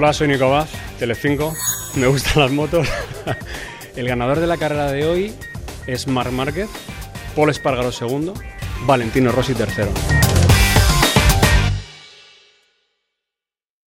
Hola, soy Nico Bas, Telecinco. Me gustan las motos. El ganador de la carrera de hoy es Marc Márquez, Paul Espargaro segundo, Valentino Rossi tercero.